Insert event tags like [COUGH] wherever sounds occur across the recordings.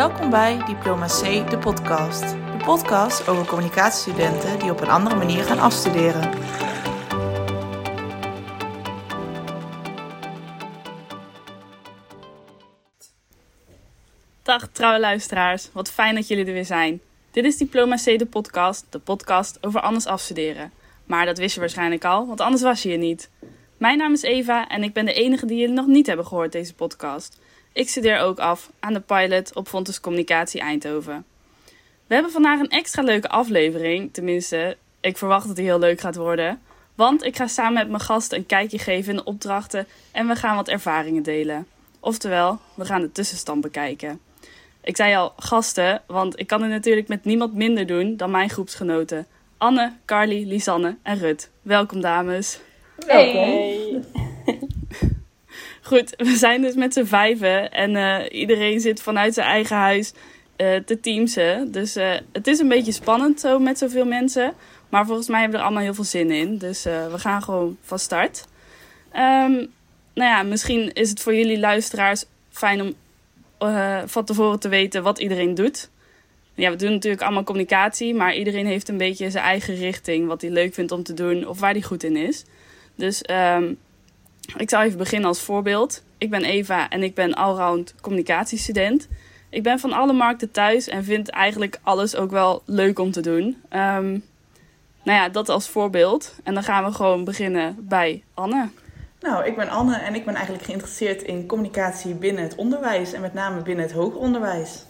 Welkom bij Diploma C, de podcast. De podcast over communicatiestudenten die op een andere manier gaan afstuderen. Dag trouwe luisteraars, wat fijn dat jullie er weer zijn. Dit is Diploma C, de podcast, de podcast over anders afstuderen. Maar dat wist je waarschijnlijk al, want anders was je hier niet. Mijn naam is Eva en ik ben de enige die jullie nog niet hebben gehoord deze podcast. Ik studeer ook af aan de pilot op Fontes Communicatie Eindhoven. We hebben vandaag een extra leuke aflevering, tenminste, ik verwacht dat die heel leuk gaat worden. Want ik ga samen met mijn gasten een kijkje geven in de opdrachten en we gaan wat ervaringen delen. Oftewel, we gaan de tussenstand bekijken. Ik zei al gasten, want ik kan het natuurlijk met niemand minder doen dan mijn groepsgenoten. Anne, Carly, Lisanne en Rut. Welkom dames. Welkom. Goed, we zijn dus met z'n vijven en eh, iedereen zit vanuit zijn eigen huis uh, te teamsen. Dus uh, het is een beetje spannend zo met zoveel mensen. Maar volgens mij hebben we er allemaal heel veel zin in. Dus we gaan gewoon van start. Um, nou ja, misschien is het voor jullie luisteraars fijn om van tevoren te weten wat iedereen doet. Ja, we doen natuurlijk allemaal communicatie, maar iedereen heeft een beetje zijn eigen richting. Wat hij leuk vindt om te doen of waar hij goed in is. Dus um, ik zal even beginnen als voorbeeld. Ik ben Eva en ik ben allround communicatiestudent. Ik ben van alle markten thuis en vind eigenlijk alles ook wel leuk om te doen. Um, nou ja, dat als voorbeeld. En dan gaan we gewoon beginnen bij Anne. Nou, ik ben Anne en ik ben eigenlijk geïnteresseerd in communicatie binnen het onderwijs en met name binnen het hoger onderwijs.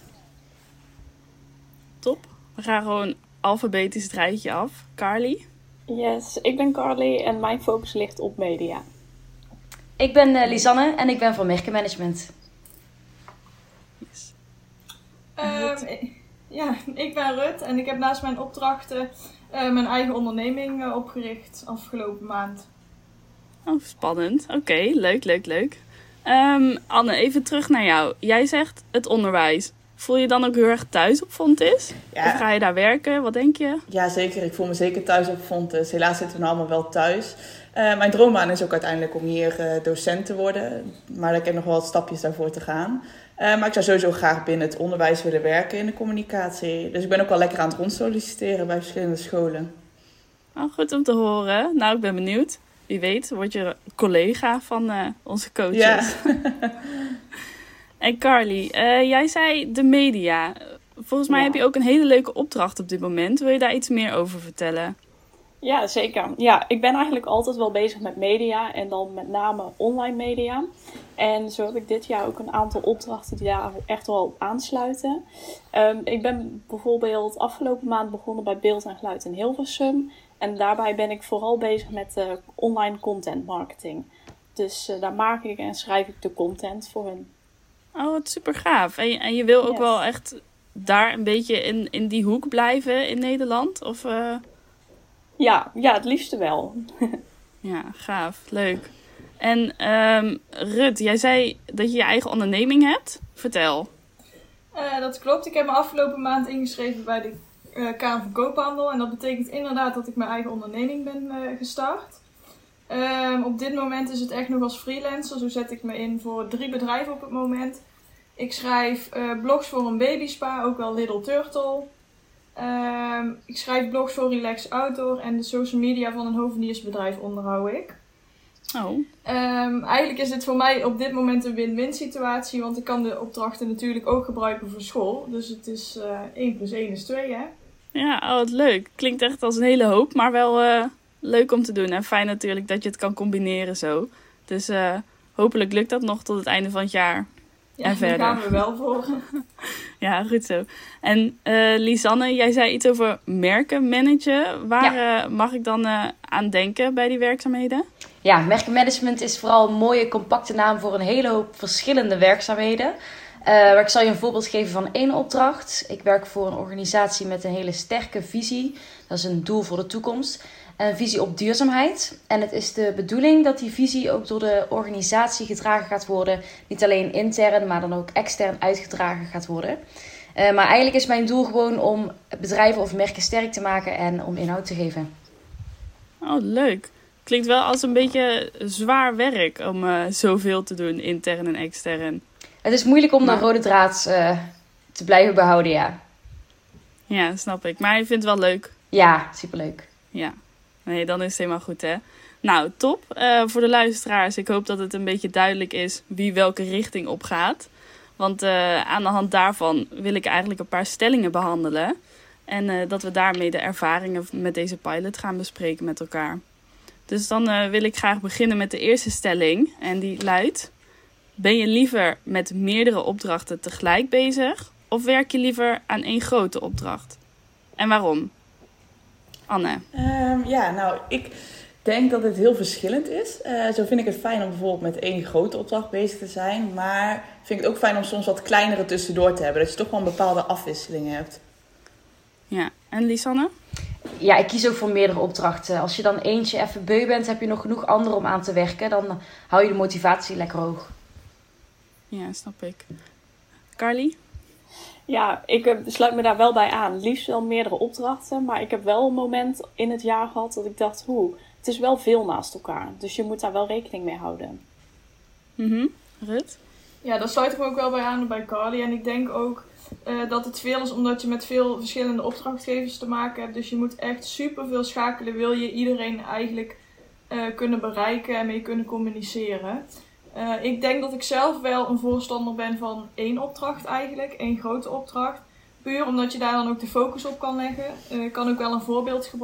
Top. We gaan gewoon alfabetisch het rijtje af. Carly? Yes, ik ben Carly en mijn focus ligt op media. Ik ben uh, Lisanne en ik ben van merkenmanagement. Yes. Um, ja, ik ben Rut en ik heb naast mijn opdrachten uh, mijn eigen onderneming uh, opgericht afgelopen maand. Oh, spannend. Oké, okay, leuk, leuk, leuk. Um, Anne, even terug naar jou. Jij zegt het onderwijs. Voel je dan ook heel erg thuis op Fontis? Ja. Of ga je daar werken? Wat denk je? Ja, zeker. Ik voel me zeker thuis op Fontis. Helaas zitten we nou allemaal wel thuis. Uh, mijn droombaan is ook uiteindelijk om hier uh, docent te worden. Maar ik heb nog wel wat stapjes daarvoor te gaan. Uh, maar ik zou sowieso graag binnen het onderwijs willen werken in de communicatie. Dus ik ben ook al lekker aan het rondsolliciteren bij verschillende scholen. Oh, goed om te horen. Nou, ik ben benieuwd. Wie weet, word je collega van onze coaches. Ja. [LAUGHS] en Carly, jij zei de media. Volgens mij ja. heb je ook een hele leuke opdracht op dit moment. Wil je daar iets meer over vertellen? Ja, zeker. Ja, ik ben eigenlijk altijd wel bezig met media en dan met name online media. En zo heb ik dit jaar ook een aantal opdrachten die daar echt wel op aansluiten. Um, ik ben bijvoorbeeld afgelopen maand begonnen bij Beeld en Geluid in Hilversum. En daarbij ben ik vooral bezig met uh, online content marketing. Dus uh, daar maak ik en schrijf ik de content voor hun. Oh, wat super gaaf. En je, en je wil ook yes. wel echt daar een beetje in, in die hoek blijven in Nederland? Of... Uh... Ja, ja, het liefste wel. [LAUGHS] ja, gaaf. Leuk. En um, Rut, jij zei dat je je eigen onderneming hebt. Vertel. Uh, dat klopt. Ik heb me afgelopen maand ingeschreven bij de uh, Kamer van Koophandel. En dat betekent inderdaad dat ik mijn eigen onderneming ben uh, gestart. Um, op dit moment is het echt nog als freelancer. Zo zet ik me in voor drie bedrijven op het moment. Ik schrijf blogs voor een babyspa, ook wel Little Turtle. Um, ik schrijf blogs voor Relax Outdoor en de social media van een hoveniersbedrijf onderhoud ik. Oh. Um, eigenlijk is dit voor mij op dit moment een win-win situatie, want ik kan de opdrachten natuurlijk ook gebruiken voor school. Dus het is uh, 1 plus 1 is 2, hè? Ja, oh, wat leuk. Klinkt echt als een hele hoop, maar wel uh, leuk om te doen. En fijn natuurlijk dat je het kan combineren zo. Dus uh, hopelijk lukt dat nog tot het einde van het jaar. Ja, en verder. daar gaan we wel voor. [LAUGHS] ja, goed zo. En uh, Lisanne, jij zei iets over merken managen. Waar ja. uh, mag ik dan uh, aan denken bij die werkzaamheden? Ja, merkenmanagement is vooral een mooie, compacte naam voor een hele hoop verschillende werkzaamheden. maar ik zal je een voorbeeld geven van één opdracht. Ik werk voor een organisatie met een hele sterke visie. Dat is een doel voor de toekomst een visie op duurzaamheid. En het is de bedoeling dat die visie ook door de organisatie gedragen gaat worden. Niet alleen intern, maar dan ook extern uitgedragen gaat worden. Uh, maar eigenlijk is mijn doel gewoon om bedrijven of merken sterk te maken en om inhoud te geven. Oh, leuk. Klinkt wel als een beetje zwaar werk om uh, zoveel te doen, intern en extern. Het is moeilijk om maar... de rode draad uh, te blijven behouden, ja. Ja, snap ik. Maar je vindt het wel leuk. Ja, superleuk. Ja. Nee, dan is het helemaal goed, hè? Nou, top. Uh, voor de luisteraars, ik hoop dat het een beetje duidelijk is wie welke richting op gaat. Want uh, aan de hand daarvan wil ik eigenlijk een paar stellingen behandelen. En uh, dat we daarmee de ervaringen met deze pilot gaan bespreken met elkaar. Dus dan wil ik graag beginnen met de eerste stelling. En die luidt: Ben je liever met meerdere opdrachten tegelijk bezig? Of werk je liever aan één grote opdracht? En waarom? Anne. Um, ja, nou, ik denk dat het heel verschillend is. Uh, zo vind ik het fijn om bijvoorbeeld met één grote opdracht bezig te zijn. Maar vind ik het ook fijn om soms wat kleinere tussendoor te hebben. Dat je toch wel een bepaalde afwisseling hebt. Ja, en Lisanne? Ja, ik kies ook voor meerdere opdrachten. Als je dan eentje even beu bent, heb je nog genoeg andere om aan te werken. Dan hou je de motivatie lekker hoog. Ja, snap ik. Carly? Ja, ik sluit me daar wel bij aan. Liefst wel meerdere opdrachten. Maar ik heb wel een moment in het jaar gehad dat ik dacht, hoe, het is wel veel naast elkaar. Dus je moet daar wel rekening mee houden. Mhm. Rut? Ja, daar sluit ik me ook wel bij aan bij Carly. En ik denk ook uh, dat het veel is omdat je met veel verschillende opdrachtgevers te maken hebt. Dus je moet echt super veel schakelen. Wil je iedereen eigenlijk uh, kunnen bereiken en mee kunnen communiceren. Uh, ik denk dat ik zelf wel een voorstander ben van één opdracht eigenlijk. één grote opdracht. Puur omdat je daar dan ook de focus op kan leggen. Ik kan ook wel een voorbeeld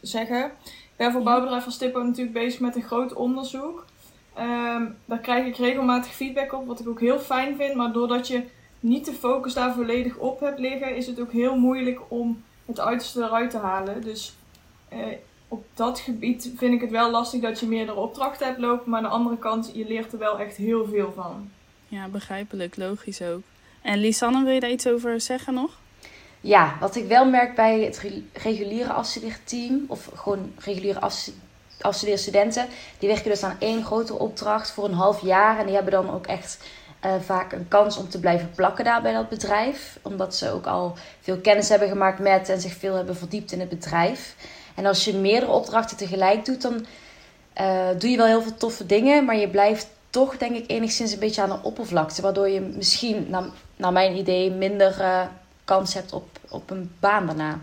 zeggen ben voor bouwbedrijf van Stippo natuurlijk bezig met een groot onderzoek. Um, daar krijg ik regelmatig feedback op, wat ik ook heel fijn vind. Maar doordat je niet de focus daar volledig op hebt liggen, is het ook heel moeilijk om het uiterste eruit te halen. Dus uh, op dat gebied vind ik het wel lastig dat je meerdere opdrachten hebt lopen. Maar aan de andere kant, je leert er wel echt heel veel van. Ja, begrijpelijk, logisch ook. En Lisanne, wil je daar iets over zeggen nog? Ja, wat ik wel merk bij het reguliere afstudeerteam, of gewoon reguliere afstudeerstudenten, die werken dus aan één grote opdracht voor een half jaar. En die hebben dan ook echt uh, vaak een kans om te blijven plakken daar bij dat bedrijf. Omdat ze ook al veel kennis hebben gemaakt met en zich veel hebben verdiept in het bedrijf. En als je meerdere opdrachten tegelijk doet, dan uh, doe je wel heel veel toffe dingen, maar je blijft toch, denk ik, enigszins een beetje aan de oppervlakte. Waardoor je misschien, naar, naar mijn idee, minder uh, kans hebt op, op een baan daarna.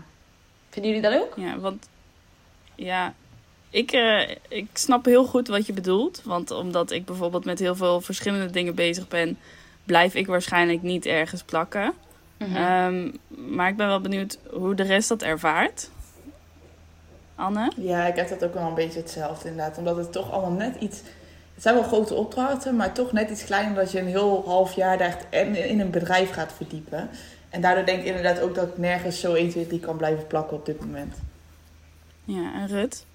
Vinden jullie dat ook? Ja, want ja, ik, uh, ik snap heel goed wat je bedoelt. Want omdat ik bijvoorbeeld met heel veel verschillende dingen bezig ben, blijf ik waarschijnlijk niet ergens plakken. Mm -hmm. um, maar ik ben wel benieuwd hoe de rest dat ervaart. Anne? Ja, ik heb dat ook wel een beetje hetzelfde inderdaad. Omdat het toch allemaal net iets... Het zijn wel grote opdrachten, maar toch net iets kleiner... dat je een heel half jaar daar echt in een bedrijf gaat verdiepen. En daardoor denk ik inderdaad ook dat ik nergens zo 1, 2, 3 kan blijven plakken op dit moment. Ja, en Rut?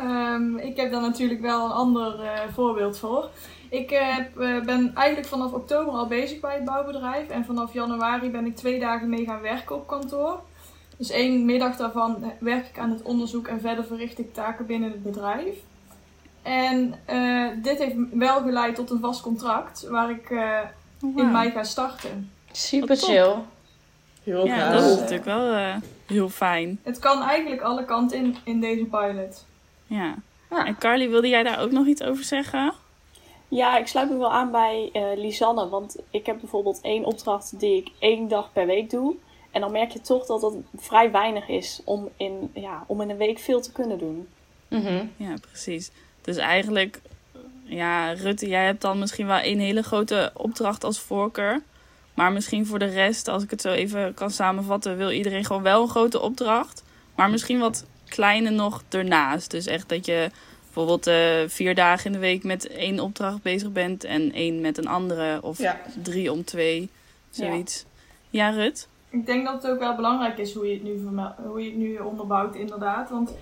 Um, ik heb daar natuurlijk wel een ander uh, voorbeeld voor. Ik uh, ben eigenlijk vanaf oktober al bezig bij het bouwbedrijf. En vanaf januari ben ik twee dagen mee gaan werken op kantoor. Dus één middag daarvan werk ik aan het onderzoek en verder verricht ik taken binnen het bedrijf. En uh, dit heeft wel geleid tot een vast contract waar ik wow. in mei ga starten. Super chill. Heel ja, dat is natuurlijk wel uh, heel fijn. Het kan eigenlijk alle kanten in, in deze pilot. Ja. ja. En Carly, wilde jij daar ook nog iets over zeggen? Ja, ik sluit me wel aan bij uh, Lisanne. Want ik heb bijvoorbeeld één opdracht die ik één dag per week doe. En dan merk je toch dat het vrij weinig is om in, ja, om in een week veel te kunnen doen. Mm -hmm. Ja, precies. Dus eigenlijk, ja, Rutte, jij hebt dan misschien wel één hele grote opdracht als voorkeur. Maar misschien voor de rest, als ik het zo even kan samenvatten, wil iedereen gewoon wel een grote opdracht. Maar misschien wat kleine nog ernaast. Dus echt dat je bijvoorbeeld uh, vier dagen in de week met één opdracht bezig bent en één met een andere. Of ja. drie om twee, zoiets. Ja. ja, Rut? Ik denk dat het ook wel belangrijk is hoe je het nu, hoe je het nu onderbouwt, inderdaad. Want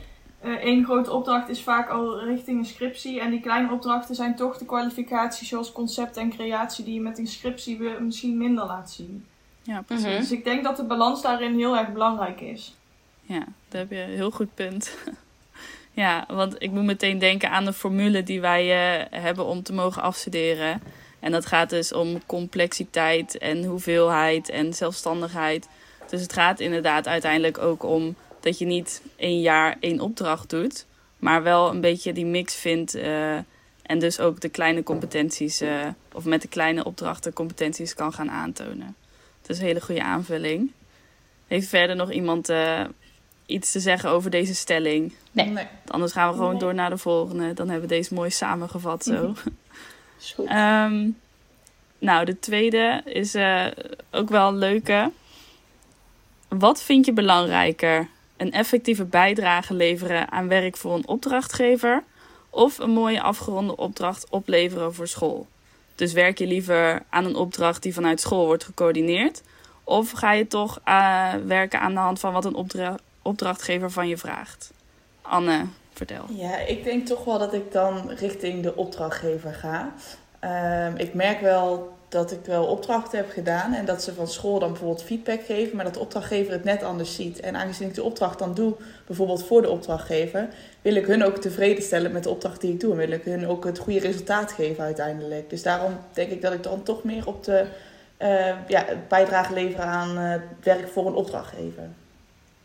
uh, één grote opdracht is vaak al richting een scriptie. En die kleine opdrachten zijn toch de kwalificaties zoals concept en creatie die je met een scriptie misschien minder laat zien. Ja, precies. Dus ik denk dat de balans daarin heel erg belangrijk is. Ja, daar heb je een heel goed punt. [LAUGHS] ja, want ik moet meteen denken aan de formule die wij uh, hebben om te mogen afstuderen. En dat gaat dus om complexiteit en hoeveelheid en zelfstandigheid. Dus het gaat inderdaad uiteindelijk ook om dat je niet één jaar één opdracht doet, maar wel een beetje die mix vindt. Uh, en dus ook de kleine competenties, uh, of met de kleine opdrachten competenties kan gaan aantonen. Het is een hele goede aanvulling. Heeft verder nog iemand uh, iets te zeggen over deze stelling? Nee. nee. Anders gaan we gewoon nee. door naar de volgende. Dan hebben we deze mooi samengevat zo. Um, nou, de tweede is uh, ook wel leuke. Wat vind je belangrijker? Een effectieve bijdrage leveren aan werk voor een opdrachtgever of een mooie afgeronde opdracht opleveren voor school? Dus werk je liever aan een opdracht die vanuit school wordt gecoördineerd? Of ga je toch uh, werken aan de hand van wat een opdra opdrachtgever van je vraagt? Anne, vertel. Ja, ik denk toch wel dat ik dan richting de opdrachtgever ga. Uh, ik merk wel dat ik wel opdrachten heb gedaan en dat ze van school dan bijvoorbeeld feedback geven, maar dat de opdrachtgever het net anders ziet. En aangezien ik de opdracht dan doe, bijvoorbeeld voor de opdrachtgever, wil ik hun ook tevreden stellen met de opdracht die ik doe en wil ik hun ook het goede resultaat geven uiteindelijk. Dus daarom denk ik dat ik dan toch meer op de uh, ja, bijdrage leveren aan uh, werk voor een opdrachtgever.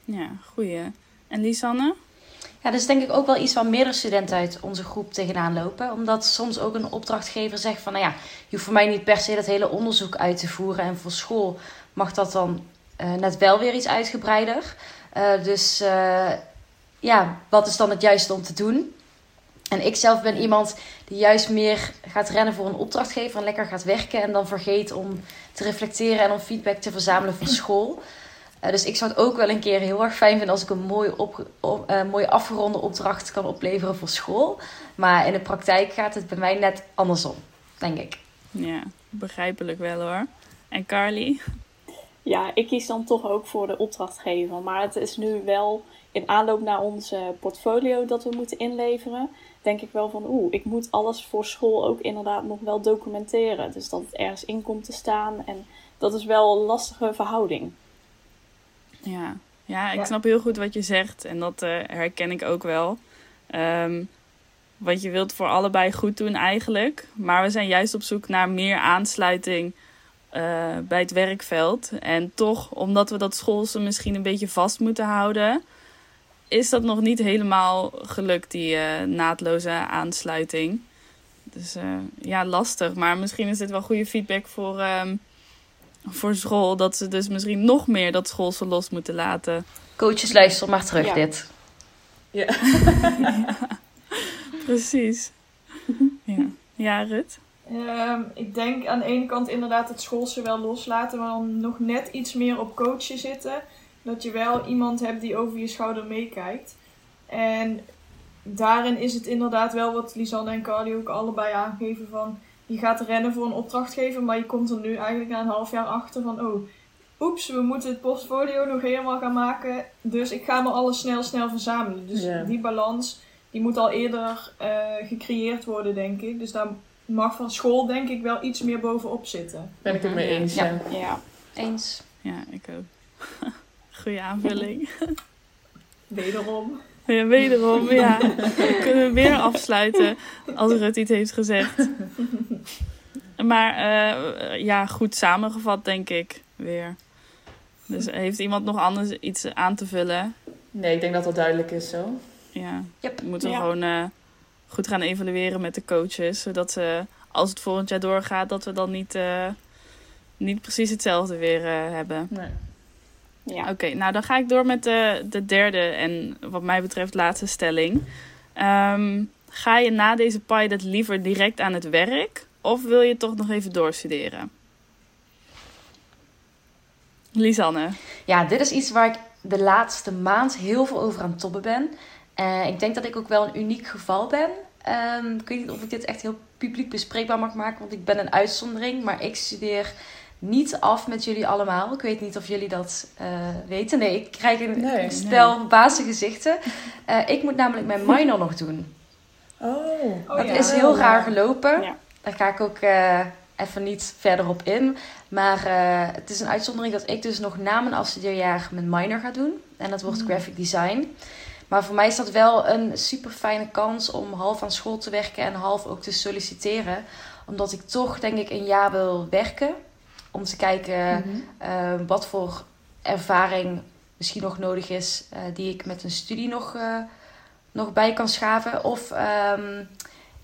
Ja, goeie. En Lisanne? Ja, dat is denk ik ook wel iets waar meerdere studenten uit onze groep tegenaan lopen. Omdat soms ook een opdrachtgever zegt van, nou ja, je hoeft voor mij niet per se dat hele onderzoek uit te voeren. En voor school mag dat dan uh, net wel weer iets uitgebreider. Uh, dus uh, ja, wat is dan het juiste om te doen? En ik zelf ben iemand die juist meer gaat rennen voor een opdrachtgever en lekker gaat werken. En dan vergeet om te reflecteren en om feedback te verzamelen van school. Uh, dus ik zou het ook wel een keer heel erg fijn vinden als ik een mooi, op, op, uh, mooi afgeronde opdracht kan opleveren voor school. Maar in de praktijk gaat het bij mij net andersom, denk ik. Ja, begrijpelijk wel hoor. En Carly? Ja, ik kies dan toch ook voor de opdrachtgever. Maar het is nu wel in aanloop naar onze portfolio dat we moeten inleveren. Denk ik wel van, oeh, ik moet alles voor school ook inderdaad nog wel documenteren. Dus dat het ergens in komt te staan. En dat is wel een lastige verhouding. Ja, ja ik ja. snap heel goed wat je zegt en dat uh, herken ik ook wel. Um, wat je wilt voor allebei goed doen eigenlijk. Maar we zijn juist op zoek naar meer aansluiting uh, bij het werkveld. En toch, omdat we dat schoolse misschien een beetje vast moeten houden, is dat nog niet helemaal gelukt, die uh, naadloze aansluiting. Dus ja, lastig. Maar misschien is dit wel goede feedback voor. Um, voor school. Dat ze dus misschien nog meer dat school ze los moeten laten. Coaches, luister maar terug Ja. dit. Ja. ja, [LAUGHS] precies. Ja, ja Rut? Ehm, ik denk aan de ene kant inderdaad het schoolse wel loslaten, maar dan nog net iets meer op coachen zitten. Dat je wel iemand hebt die over je schouder meekijkt. En daarin is het inderdaad wel wat Lisanne en Carly ook allebei aangeven van... Je gaat rennen voor een opdrachtgever, maar je komt er nu eigenlijk na een half jaar achter van... Oh, oeps, we moeten het portfolio nog helemaal gaan maken. Dus ik ga maar alles snel, snel verzamelen. Dus die balans, die moet al eerder eh, gecreëerd worden, denk ik. Dus daar mag van school denk ik wel iets meer bovenop zitten. Ben ik het mee eens. Ja. Ja. Ja, Eens. Ja, ik ook. [LAUGHS] Goeie aanvulling. [LAUGHS] Wederom. [LAUGHS] Ja, wederom, ja. We kunnen weer afsluiten als Rut iets heeft gezegd. Maar uh, ja, goed samengevat denk ik weer. Dus heeft iemand nog anders iets aan te vullen? Nee, ik denk dat dat duidelijk is zo. Ja, Yep. we moeten Ja. gewoon uh, goed gaan evalueren met de coaches. Zodat ze, als het volgend jaar doorgaat, dat we dan niet, uh, niet precies hetzelfde weer uh, hebben. Nee. Ja. Oké, okay, nou dan ga ik door met de, de derde en wat mij betreft laatste stelling. Um, ga je na deze pilot liever direct aan het werk of wil je toch nog even doorstuderen? Lisanne. Ja, dit is iets waar ik de laatste maand heel veel over aan het tobben ben. Uh, ik denk dat ik ook wel een uniek geval ben. Um, ik weet niet of ik dit echt heel publiek bespreekbaar mag maken, want ik ben een uitzondering. Maar ik studeer niet af met jullie allemaal. Ik weet niet of jullie dat uh, weten. Nee, ik krijg een Nee, stel nee. bazen gezichten. Uh, ik moet namelijk mijn minor nog doen. [LAUGHS] Oh, Oh, dat ja. is heel raar gelopen. Ja. Daar ga ik ook uh, even niet verder op in. Maar uh, het is een uitzondering dat ik dus nog na mijn afstudeerjaar mijn minor ga doen. En dat wordt Mm. graphic design. Maar voor mij is dat wel een super fijne kans om half aan school te werken en half ook te solliciteren. Omdat ik toch denk ik een jaar wil werken. Om te kijken Mhm. uh, wat voor ervaring misschien nog nodig is. Uh, die ik met een studie nog, uh, nog bij kan schaven. Of, um,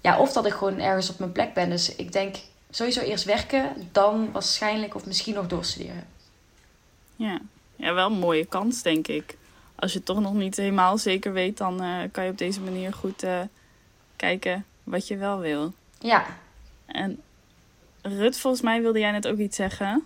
ja, of dat ik gewoon ergens op mijn plek ben. Dus ik denk sowieso eerst werken. Dan waarschijnlijk of misschien nog doorstuderen. Ja. ja, wel een mooie kans, denk ik. Als je het toch nog niet helemaal zeker weet, dan eh, kan je op deze manier goed eh, kijken wat je wel wil. Ja, En Rut, volgens mij wilde jij net ook iets zeggen.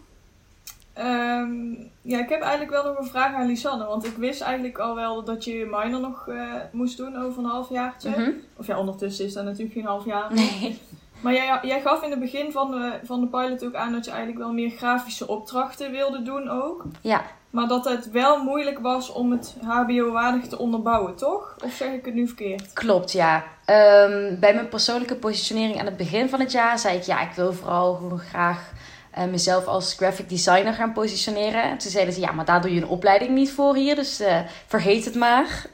Ehm, ja, ik heb eigenlijk wel nog een vraag aan Lisanne. Want ik wist eigenlijk al wel dat je je minor nog eh, moest doen over een halfjaartje. Mhm. Of ja, ondertussen is dat natuurlijk geen half jaar. nee. [LAUGHS] Maar jij, jij gaf in het begin van de, van de pilot ook aan dat je eigenlijk wel meer grafische opdrachten wilde doen ook. Ja, Maar dat het wel moeilijk was om het HBO-waardig te onderbouwen, toch? Of zeg ik het nu verkeerd? klopt, ja. Ehm, bij mijn persoonlijke positionering aan het begin van het jaar zei ik, ja, ik wil vooral gewoon graag eh, mezelf als graphic designer gaan positioneren. En toen zeiden ze, ja, maar daar doe je een opleiding niet voor hier, dus eh, vergeet het maar.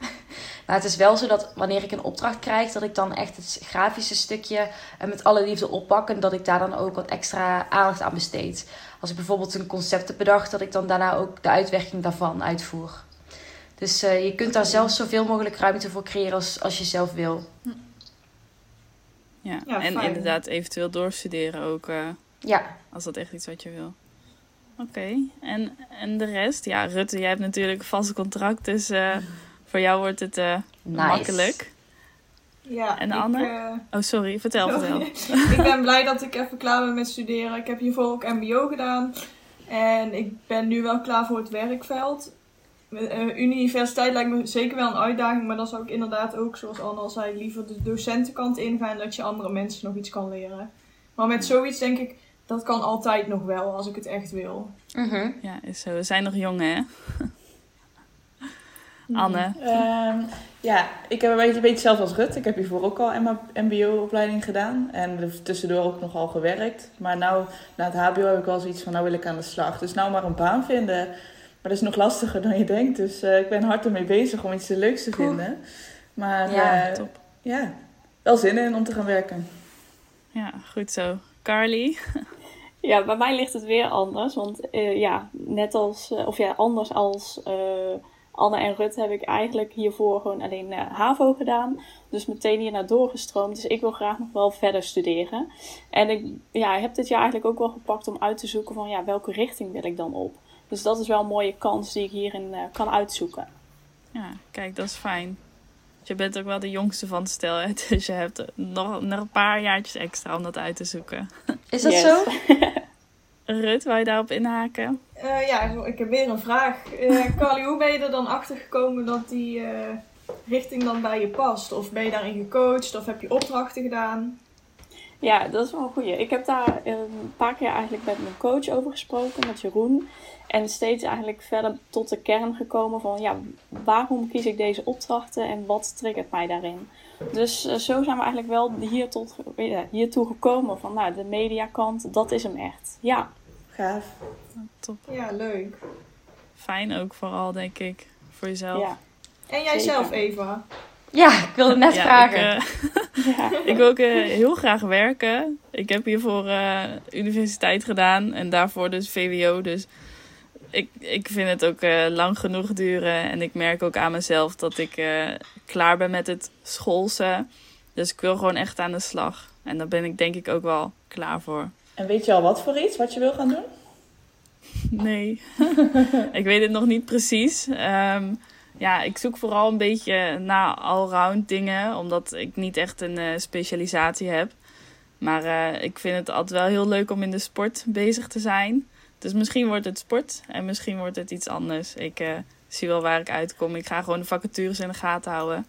Maar het is wel zo dat wanneer ik een opdracht krijg, dat ik dan echt het grafische stukje eh, met alle liefde oppak. En dat ik daar dan ook wat extra aandacht aan besteed. Als ik bijvoorbeeld een concept heb bedacht, dat ik dan daarna ook de uitwerking daarvan uitvoer. Dus eh, je kunt daar zelf zoveel mogelijk ruimte voor creëren als, als je zelf wil. Ja, Ja, en fijn. inderdaad eventueel doorstuderen ook, eh, Ja, als dat echt iets wat je wil. Oké, en, en de rest? Ja, Rutte, jij hebt natuurlijk een vast contract, dus eh, [LAUGHS] voor jou wordt het eh, nice. makkelijk. Ja, En ik, Anne? eh, Oh, sorry, vertel, vertel. [LAUGHS] ik ben blij dat ik even klaar ben met studeren. Ik heb hiervoor ook MBO gedaan. En ik ben nu wel klaar voor het werkveld. Eh, universiteit lijkt me zeker wel een uitdaging. Maar dan zou ik inderdaad ook, zoals Anne al zei, liever de docentenkant ingaan. Dat je andere mensen nog iets kan leren. Maar met zoiets denk ik, dat kan altijd nog wel als ik het echt wil. Mhm. Ja, is zo. We zijn nog jong, hè? [LAUGHS] Anne. Ehm, ja, ik heb een beetje, een beetje hetzelfde als Rut. Ik heb hiervoor ook al MBO-opleiding gedaan. En tussendoor ook nogal gewerkt. Maar nou, na het HBO heb ik wel zoiets van, nou wil ik aan de slag. Dus nou maar een baan vinden. Maar dat is nog lastiger dan je denkt. Dus eh, ik ben hard ermee bezig om iets leuks te Cool. vinden. Maar Ja, eh, top. ja, wel zin in om te gaan werken. Ja, goed zo. Carly? [LAUGHS] Ja, bij mij ligt het weer anders. Want eh, ja, net als, of ja, anders als eh, Anne en Rut heb ik eigenlijk hiervoor gewoon alleen eh, HAVO gedaan. Dus meteen hier naar doorgestroomd. Dus ik wil graag nog wel verder studeren. En ik ja, heb dit jaar eigenlijk ook wel gepakt om uit te zoeken van ja, welke richting wil ik dan op. Dus dat is wel een mooie kans die ik hierin eh, kan uitzoeken. Ja, kijk, dat is fijn. Je bent ook wel de jongste van het stel, hè? [LAUGHS] Dus je hebt nog, nog een paar jaartjes extra om dat uit te zoeken. Is dat Yes. zo? [LAUGHS] Rut, wou je daarop inhaken? Eh, ja, ik heb weer een vraag. Eh [LAUGHS] Carly, hoe ben je er dan achter gekomen dat die eh, richting dan bij je past? Of ben je daarin gecoacht? Of heb je opdrachten gedaan? Ja, dat is wel een goeie. Ik heb daar een paar keer eigenlijk met mijn coach over gesproken, met Jeroen. En steeds eigenlijk verder tot de kern gekomen van, ja, waarom kies ik deze opdrachten en wat triggert mij daarin? Dus zo zijn we eigenlijk wel hier tot, hiertoe gekomen van, nou, de mediakant, dat is hem echt. Ja, Gaaf. Top. Ja, leuk. Fijn ook vooral, denk ik, voor jezelf. ja, En jij Zeker. zelf, Eva? Ja, ik wilde net Ja, vragen. Ik, eh, ja. [LAUGHS] ik wil ook eh, heel graag werken. Ik heb hiervoor eh universiteit gedaan en daarvoor dus VWO. Dus ik, ik vind het ook eh, lang genoeg duren. En ik merk ook aan mezelf dat ik eh, klaar ben met het schoolse. Dus ik wil gewoon echt aan de slag. En daar ben ik denk ik ook wel klaar voor. En weet je al wat voor iets, wat je wil gaan doen? [LAUGHS] Nee, [LAUGHS] ik weet het nog niet precies. Ehm, ja, ik zoek vooral een beetje naar allround dingen, omdat ik niet echt een eh, specialisatie heb. Maar eh, ik vind het altijd wel heel leuk om in de sport bezig te zijn. Dus misschien wordt het sport en misschien wordt het iets anders. Ik eh, zie wel waar ik uitkom. Ik ga gewoon de vacatures in de gaten houden.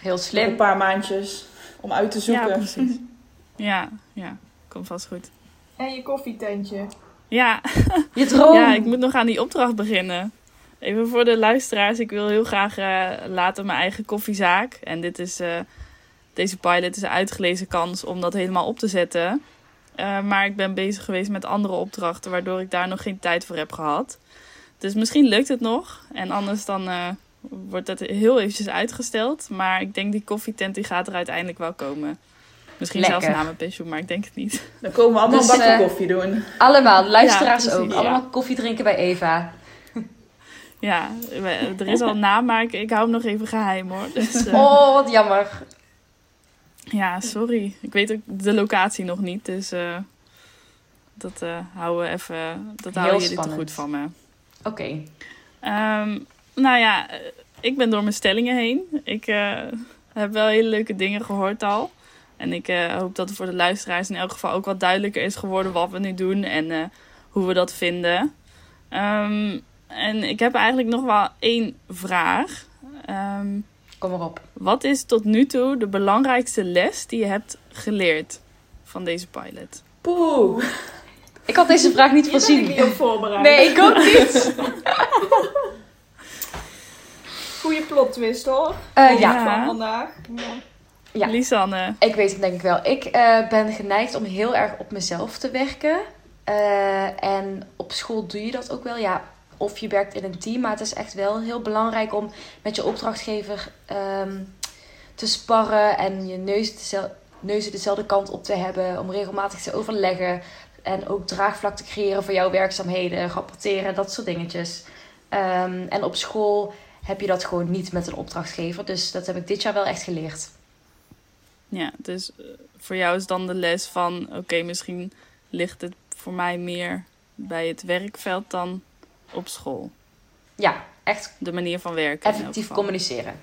Heel Nog een slim. paar maandjes om uit te zoeken. Ja, precies. [LAUGHS] Ja, ja, komt vast goed. En je koffietentje. Ja, [LAUGHS] Je droom. Ja, ik moet nog aan die opdracht beginnen. Even voor de luisteraars. Ik wil heel graag eh, later mijn eigen koffiezaak. En dit is, eh, deze pilot is een uitgelezen kans om dat helemaal op te zetten. Eh, maar ik ben bezig geweest met andere opdrachten, waardoor ik daar nog geen tijd voor heb gehad. Dus misschien lukt het nog. En anders dan eh, wordt het heel eventjes uitgesteld. Maar ik denk die koffietent die gaat er uiteindelijk wel komen. Misschien Lekker. zelfs na mijn pensioen, maar ik denk het niet. Dan komen we allemaal Dus, een bakje eh, koffie doen. Allemaal, de luisteraars Ja, precies, ook. ja. Allemaal koffie drinken bij Eva. [LAUGHS] Ja, er is al een naam, maar ik, ik hou hem nog even geheim hoor. Dus, eh, [LAUGHS] Oh, wat jammer. Ja, sorry. Ik weet ook de locatie nog niet, dus eh, dat eh, houden we even. Dat Heel houden jullie te goed van me. Oké. Ehm, nou ja, ik ben door mijn stellingen heen. Ik eh, heb wel hele leuke dingen gehoord al. En ik eh, hoop dat het voor de luisteraars in elk geval ook wat duidelijker is geworden wat we nu doen en eh, hoe we dat vinden. Ehm, en ik heb eigenlijk nog wel één vraag. Ehm, Kom maar op. wat is tot nu toe de belangrijkste les die je hebt geleerd van deze pilot? Poeh. [LAUGHS] Ik had deze vraag niet ben ik voorzien. niet op voorbereid. Nee, ik ook niet. [LAUGHS] Goeie plot twist hoor. Eh, ja. Ja. Van vandaag. Ja. Ja. Lisanne. Ik weet het denk ik wel. Ik eh, ben geneigd om heel erg op mezelf te werken. Eh, en op school doe je dat ook wel. Ja, of je werkt in een team. Maar het is echt wel heel belangrijk om met je opdrachtgever ehm, te sparren. En je neus dezel- neuzen dezelfde kant op te hebben. Om regelmatig te overleggen. En ook draagvlak te creëren voor jouw werkzaamheden. Rapporteren, dat soort dingetjes. Ehm, en op school heb je dat gewoon niet met een opdrachtgever. Dus dat heb ik dit jaar wel echt geleerd. Ja, dus eh, voor jou is dan de les van: oké, misschien ligt het voor mij meer bij het werkveld dan op school. Ja, echt De manier van werken. effectief communiceren.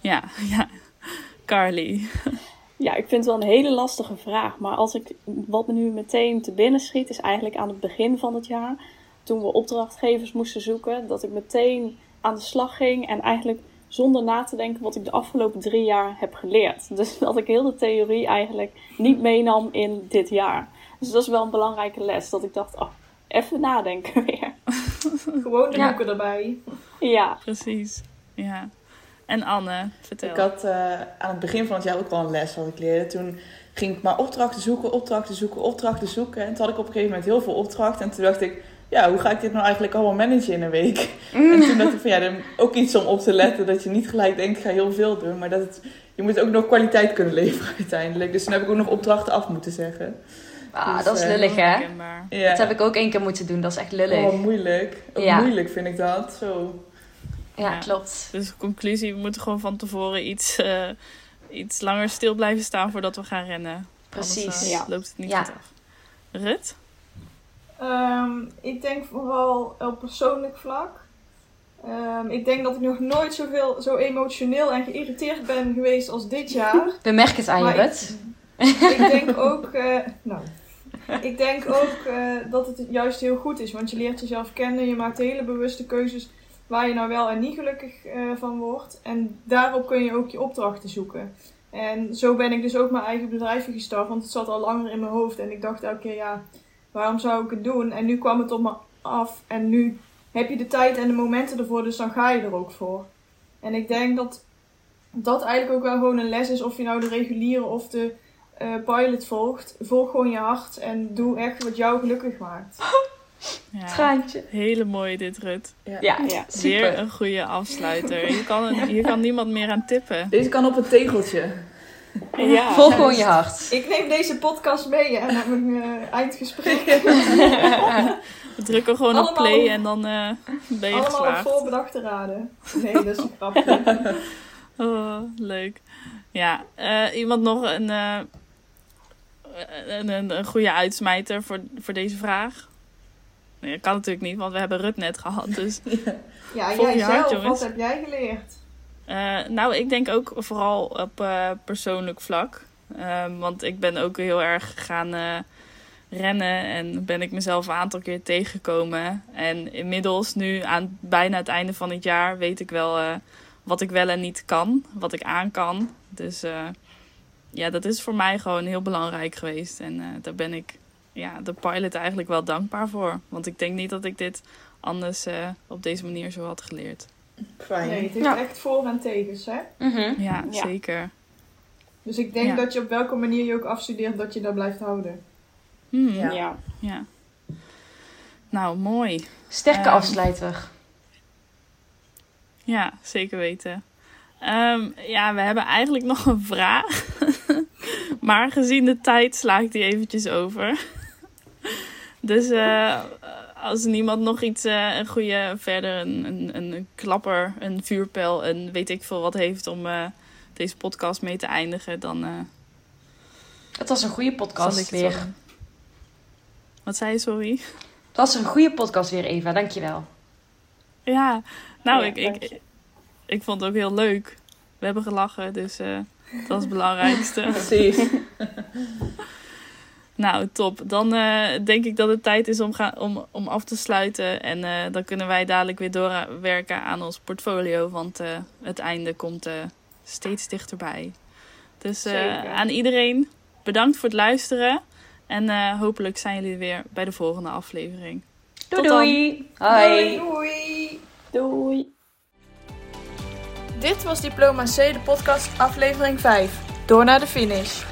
Ja, ja. [LAUGHS] Carly. [LAUGHS] Ja, ik vind het wel een hele lastige vraag. Maar als ik, wat me nu meteen te binnen schiet, is eigenlijk aan het begin van het jaar. Toen we opdrachtgevers moesten zoeken, dat ik meteen aan de slag ging. En eigenlijk zonder na te denken wat ik de afgelopen drie jaar heb geleerd. [LAUGHS] Dus dat ik heel de theorie eigenlijk niet meenam in dit jaar. Dus dat is wel een belangrijke les. Dat ik dacht, oh, even nadenken [LAUGHS] weer. [LAUGHS] Gewoon de Ja. boeken erbij. Ja, Precies. Ja. En Anne, vertel. Ik had eh, aan het begin van het jaar ook wel een les wat ik leerde. Toen ging ik maar opdrachten zoeken, opdrachten zoeken, opdrachten zoeken. En toen had ik op een gegeven moment heel veel opdrachten. En toen dacht ik, ja, hoe ga ik dit nou eigenlijk allemaal managen in een week? En toen dacht ik van ja, ook iets om op te letten. Dat je niet gelijk denkt, ik ga heel veel doen. Maar dat het, je moet ook nog kwaliteit kunnen leveren [LAUGHS] uiteindelijk. Dus toen heb ik ook nog opdrachten af moeten zeggen. Ah, Dus, dat is eh, lullig, hè? Ja. Dat heb ik ook één keer moeten doen. Dat is echt lullig. Oh, moeilijk. Ook Ja. moeilijk vind ik dat. Zo. Ja, Ja. klopt. Dus conclusie, we moeten gewoon van tevoren iets, eh, iets langer stil blijven staan voordat we gaan rennen. Precies. Anders, eh, Ja. loopt het niet Ja. goed af. Rut? Ehm, ik denk vooral op persoonlijk vlak. Ehm, ik denk dat ik nog nooit zoveel, zo emotioneel en geïrriteerd ben geweest als dit jaar. [LAUGHS] We merken het aan je, ik- Rut. ik denk [LAUGHS] ook, eh, nou, ik denk ook eh, dat het juist heel goed is, want je leert jezelf kennen, je maakt hele bewuste keuzes waar je nou wel en niet gelukkig eh, van wordt. En daarop kun je ook je opdrachten zoeken. En zo ben ik dus ook mijn eigen bedrijfje gestart, want het zat al langer in mijn hoofd. En ik dacht elke keer, ja, waarom zou ik het doen? En nu kwam het op me af en nu heb je de tijd en de momenten ervoor, dus dan ga je er ook voor. En ik denk dat dat eigenlijk ook wel gewoon een les is, of je nou de reguliere of de eh, pilot volgt. Volg gewoon je hart en doe echt wat jou gelukkig maakt. [LAUGHS] Ja. Traantje. Hele mooie dit, Rut. Ja, ja. Weer super. een goede afsluiter. Hier kan, hier kan niemand meer aan tippen. Deze kan op een tegeltje. Ja. Volg gewoon je hart. Ik neem deze podcast mee en heb een eh, eindgesprek. [LAUGHS] We drukken gewoon op Allemaal play en dan eh, ben je Allemaal geslaagd. voorbedachte raden. Nee, dat is een grapje. [LAUGHS] Oh, leuk. Ja, eh, iemand nog een, eh, een, een, een goede uitsmijter voor, voor deze vraag? Nee, dat kan natuurlijk niet, want we hebben Rut net gehad. Dus, Ja, jij hart, zelf, jongens. wat heb jij geleerd? Eh, nou, ik denk ook vooral op eh, persoonlijk vlak. Ehm, want ik ben ook heel erg gaan eh, rennen en ben ik mezelf een aantal keer tegengekomen. En inmiddels, nu aan bijna het einde van het jaar, weet ik wel wat ik wel en niet kan. Wat ik aan kan. Dus ja, dat is voor mij gewoon heel belangrijk geweest. En daar ben ik ja, de pilot eigenlijk wel dankbaar voor. Want ik denk niet dat ik dit anders op deze manier zo had geleerd. Fijn. Nee, het heeft Ja. echt voor- en tegens, hè? Mhm. Ja, Ja. zeker. Dus ik denk Ja. dat je op welke manier je ook afstudeert, dat je daar blijft houden. Hmm, Ja. ja. ja. Nou, mooi. Sterke Ehm, afsluiter. Ja, zeker weten. Ehm, ja, we hebben eigenlijk nog een vraag. [LAUGHS] maar gezien de tijd sla ik die eventjes over. [LAUGHS] dus eh, als niemand nog iets, eh, een goede verder, een, een, een klapper, een vuurpijl, een weet ik veel wat heeft om eh, deze podcast mee te eindigen, dan eh Het was een goede ik podcast weer. Wat zei je, sorry? Het was een goede podcast weer, Eva. Dankjewel. Ja, nou, Ja, ik, ik, je. ik vond het ook heel leuk. We hebben gelachen, dus eh, dat is het belangrijkste. [LAUGHS] Precies. [LAUGHS] Nou, top. Dan eh, denk ik dat het tijd is om, ga- om, om af te sluiten. En eh, dan kunnen wij dadelijk weer doorwerken aan ons portfolio. Want eh, het einde komt eh, steeds dichterbij. Dus eh, aan iedereen bedankt voor het luisteren. En eh, hopelijk zijn jullie weer bij de volgende aflevering. Doei Tot dan. doei. Hoi. Doei! Doei! Dit was Diploma C, de podcast aflevering 5. Door naar de finish.